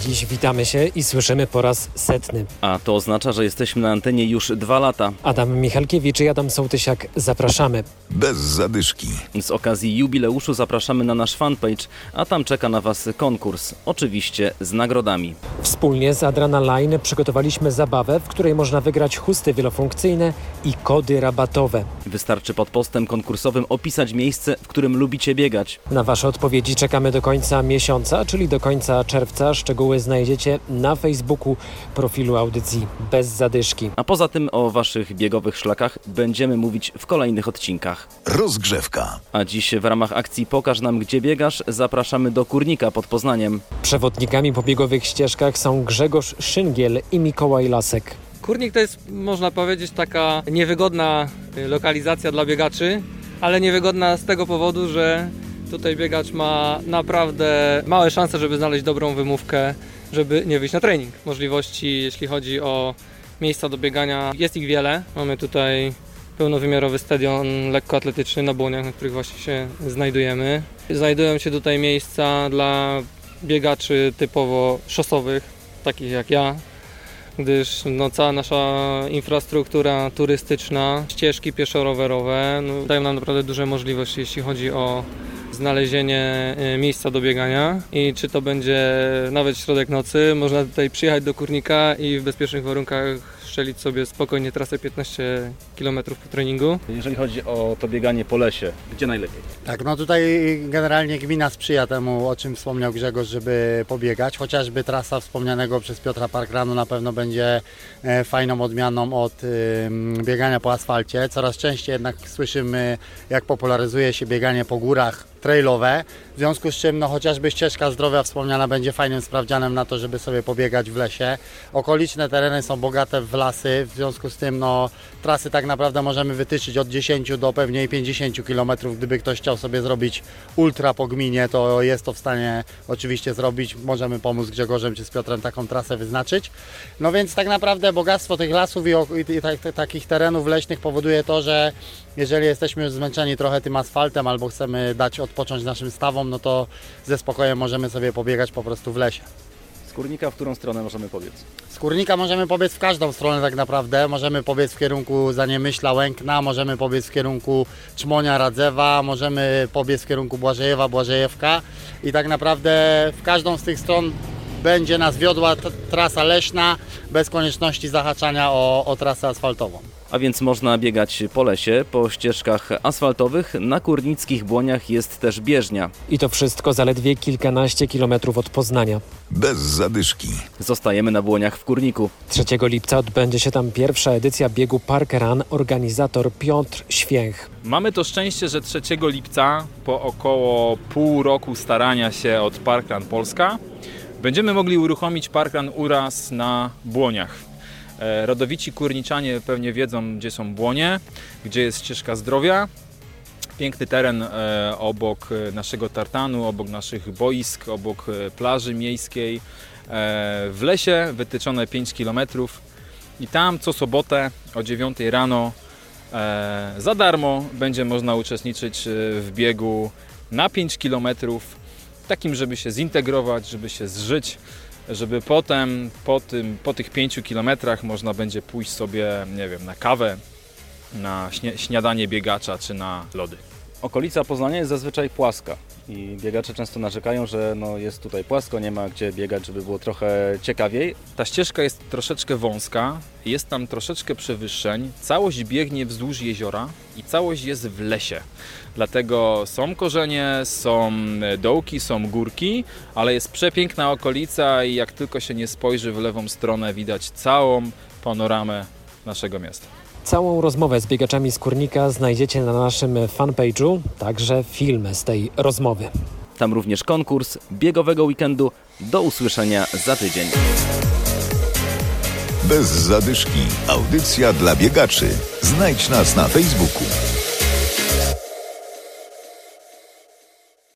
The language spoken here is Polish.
Dziś witamy się i słyszymy po raz setny. A to oznacza, że jesteśmy na antenie już dwa lata. Adam Michalkiewicz i Adam Sołtysiak zapraszamy. Bez zadyszki. Z okazji jubileuszu zapraszamy na nasz fanpage, a tam czeka na Was konkurs. Oczywiście z nagrodami. Wspólnie z Adrana Line przygotowaliśmy zabawę, w której można wygrać chusty wielofunkcyjne i kody rabatowe. Wystarczy pod postem konkursowym opisać miejsce, w którym lubicie biegać. Na Wasze odpowiedzi czekamy do końca miesiąca, czyli do końca czerwca. Szczegóły znajdziecie na Facebooku profilu audycji Bez Zadyszki. A poza tym o Waszych biegowych szlakach będziemy mówić w kolejnych odcinkach. Rozgrzewka. A dziś w ramach akcji Pokaż nam gdzie biegasz zapraszamy do Kurnika pod Poznaniem. Przewodnikami po biegowych ścieżkach są Grzegorz Szyngiel i Mikołaj Lasek. Kurnik to jest, można powiedzieć, taka niewygodna y, lokalizacja dla biegaczy, ale niewygodna z tego powodu, że tutaj biegacz ma naprawdę małe szanse, żeby znaleźć dobrą wymówkę, żeby nie wyjść na trening. Możliwości, jeśli chodzi o miejsca do biegania, jest ich wiele. Mamy tutaj pełnowymiarowy stadion lekkoatletyczny na Błoniach, na których właśnie się znajdujemy. Znajdują się tutaj miejsca dla biegaczy typowo szosowych, takich jak ja, gdyż no, cała nasza infrastruktura turystyczna, ścieżki pieszo-rowerowe no, dają nam naprawdę duże możliwości, jeśli chodzi o znalezienie e, miejsca do biegania i czy to będzie nawet środek nocy, można tutaj przyjechać do Kurnika i w bezpiecznych warunkach strzelić sobie spokojnie trasę 15 km po treningu. Jeżeli chodzi o to bieganie po lesie, gdzie najlepiej? Tak, no tutaj generalnie gmina sprzyja temu, o czym wspomniał Grzegorz, żeby pobiegać. Chociażby trasa wspomnianego przez Piotra Parkranu na pewno będzie e, fajną odmianą od biegania po asfalcie. Coraz częściej jednak słyszymy, jak popularyzuje się bieganie po górach trailowe, w związku z czym no, chociażby ścieżka zdrowia wspomniana będzie fajnym sprawdzianem na to, żeby sobie pobiegać w lesie. Okoliczne tereny są bogate w lasy, w związku z tym no, trasy tak naprawdę możemy wytyczyć od 10 do pewnie 50 km. Gdyby ktoś chciał sobie zrobić ultra po gminie, to jest to w stanie oczywiście zrobić. Możemy pomóc Grzegorzem czy z Piotrem taką trasę wyznaczyć. No więc tak naprawdę bogactwo tych lasów i, i, i tak, takich terenów leśnych powoduje to, że jeżeli jesteśmy już zmęczeni trochę tym asfaltem albo chcemy dać odpocząć naszym stawom, no to ze spokojem możemy sobie pobiegać po prostu w lesie. Z Kurnika w którą stronę możemy pobiec? Z Kurnika możemy pobiec w każdą stronę tak naprawdę. Możemy pobiec w kierunku Zaniemyśla, Łękna, możemy pobiec w kierunku Czmonia, Radzewa, możemy pobiec w kierunku Błażejewa, Błażejewka i tak naprawdę w każdą z tych stron będzie nas wiodła trasa leśna bez konieczności zahaczania o, o trasę asfaltową. A więc można biegać po lesie, po ścieżkach asfaltowych. Na kurnickich błoniach jest też bieżnia. I to wszystko zaledwie kilkanaście kilometrów od Poznania. Bez zadyszki. Zostajemy na błoniach w Kurniku. 3 lipca odbędzie się tam pierwsza edycja biegu Park Run, organizator Piotr Święch. Mamy to szczęście, że 3 lipca, po około pół roku starania się od Parkrun Polska, będziemy mogli uruchomić Parkrun Uraz na Błoniach. E, Rodowici kurniczanie pewnie wiedzą, gdzie są Błonie, gdzie jest ścieżka zdrowia. Piękny teren e, obok e, naszego tartanu, obok naszych boisk, obok plaży miejskiej. W lesie wytyczone 5 km i tam co sobotę o 9 rano za darmo będzie można uczestniczyć w biegu na 5 km, takim, żeby się zintegrować, żeby się zżyć, żeby potem po, tym, po tych 5 kilometrach można będzie pójść sobie, nie wiem, na kawę, na śniadanie biegacza czy na lody. Okolica Poznania jest zazwyczaj płaska i biegacze często narzekają, że no jest tutaj płasko, nie ma gdzie biegać, żeby było trochę ciekawiej. Ta ścieżka jest troszeczkę wąska, jest tam troszeczkę przewyższeń, całość biegnie wzdłuż jeziora i całość jest w lesie. Dlatego są korzenie, są dołki, są górki, ale jest przepiękna okolica i jak tylko się nie spojrzy w lewą stronę, widać całą panoramę naszego miasta. Całą rozmowę z biegaczami z Kurnika znajdziecie na naszym fanpage'u, także film z tej rozmowy. Tam również konkurs biegowego weekendu. Do usłyszenia za tydzień. Bez zadyszki. Audycja dla biegaczy. Znajdź nas na Facebooku.